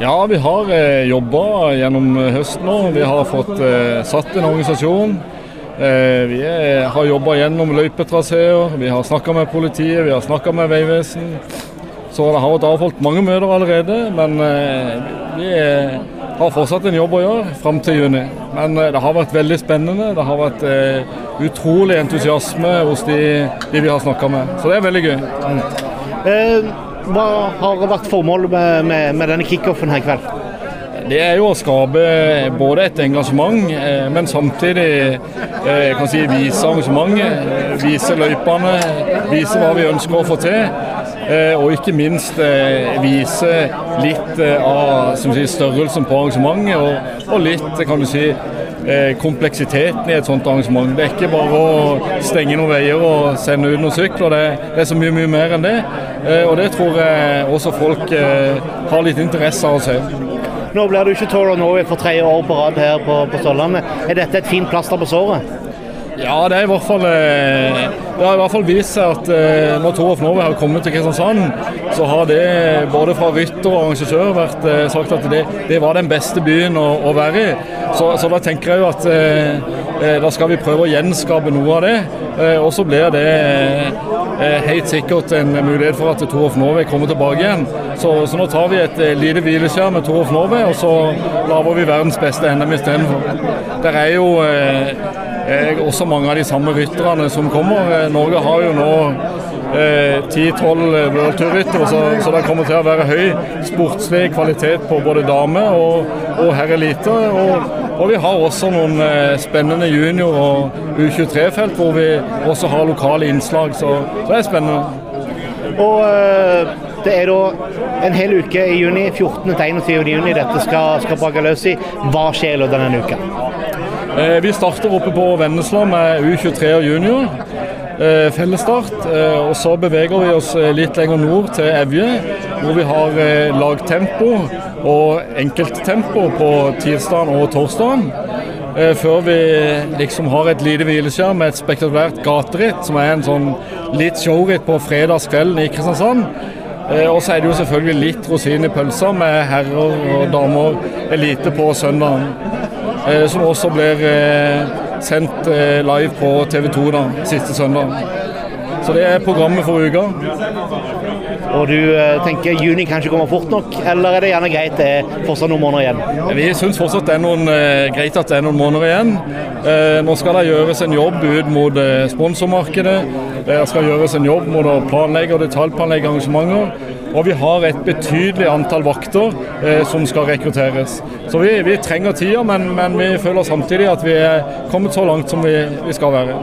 Ja, vi har eh, jobba gjennom høsten nå. Vi har fått eh, satt en organisasjon. Eh, vi er, har jobba gjennom løypetraseer, vi har snakka med politiet, vi har snakka med Vegvesen. Så det har vært avholdt mange møter allerede, men eh, vi er, har fortsatt en jobb å gjøre fram til juni. Men eh, det har vært veldig spennende. Det har vært eh, utrolig entusiasme hos de, de vi har snakka med. Så det er veldig gøy. Eh, hva har vært formålet med, med, med denne kickoffen her i kveld? Det er jo å skape både et engasjement, eh, men samtidig eh, kan si, vise arrangementet. eh, Vise løypene, vise hva vi ønsker å få til. Og ikke minst vise litt av sier, størrelsen på arrangementet, og, og litt kan du si, kompleksiteten i et sånt arrangement. Det er ikke bare å stenge noen veier og sende ut noen sykler, det, det er så mye mye mer enn det. Eh, Og det tror jeg også folk eh, har litt interesse av å se. Nå blir du ikke Tour of Norway for tredje år på rad her på, på Sørlandet. Er dette et fint plaster på såret? Ja, det, er i hvert fall, eh, det har i hvert fall vist seg at eh, når Tour of Norway har kommet til Kristiansand, så har det både fra rytter og arrangør vært eh, sagt at det, det var den beste byen å, å være i. Så, så da tenker jeg jo at eh, da skal vi prøve å gjenskape noe av det. Eh, og så blir det eh, helt sikkert en mulighet for at Tour of Norway kommer tilbake igjen. Så, så nå tar vi et lite hvileskjær med Tour of Norway, og så lager vi verdens beste NM istedenfor. Det er jo eh, også mange av de samme rytterne som kommer. Eh, Norge har jo nå ti-tolv eh, worldturryttere, så, så det kommer til å være høy sportslig kvalitet på både dame- og, og herrelite. Og, og vi har også noen eh, spennende junior- og U23-felt hvor vi også har lokale innslag, så, så det er spennende. Og eh, det er da en hel uke i juni, 14. til 21. juni dette skal, skal brake løs i. Hva skjer i denne uka? Eh, Vi starter oppe på Vennesla med U23 og junior. Eh, Fellesstart. Eh, Og så beveger vi oss litt lenger nord til Evje, hvor vi har lagtempo og enkelttempo på tirsdag og torsdagen. Eh, Før vi liksom har et lite hvileskjær med et spektakulært gateritt, som er en sånn litt showritt på fredagskvelden i Kristiansand. Og så er det jo selvfølgelig litt rosin i pølsa med herrer og damer elite på søndagen. Eh, Som også blir eh, sendt eh, live på TV 2 da, siste søndag. Så det er programmet for uka. Og du tenker juni kanskje kommer fort nok, eller er det gjerne greit det er fortsatt noen måneder igjen? Vi syns fortsatt det er noen, greit at det er noen måneder igjen. Nå skal det gjøres en jobb ut mot sponsormarkedet. Det skal gjøres en jobb mot å planlegge og detaljplanlegge arrangementer. Og vi har et betydelig antall vakter eh, som skal rekrutteres. Så vi, vi trenger tida, men, men vi føler samtidig at vi er kommet så langt som vi, vi skal være.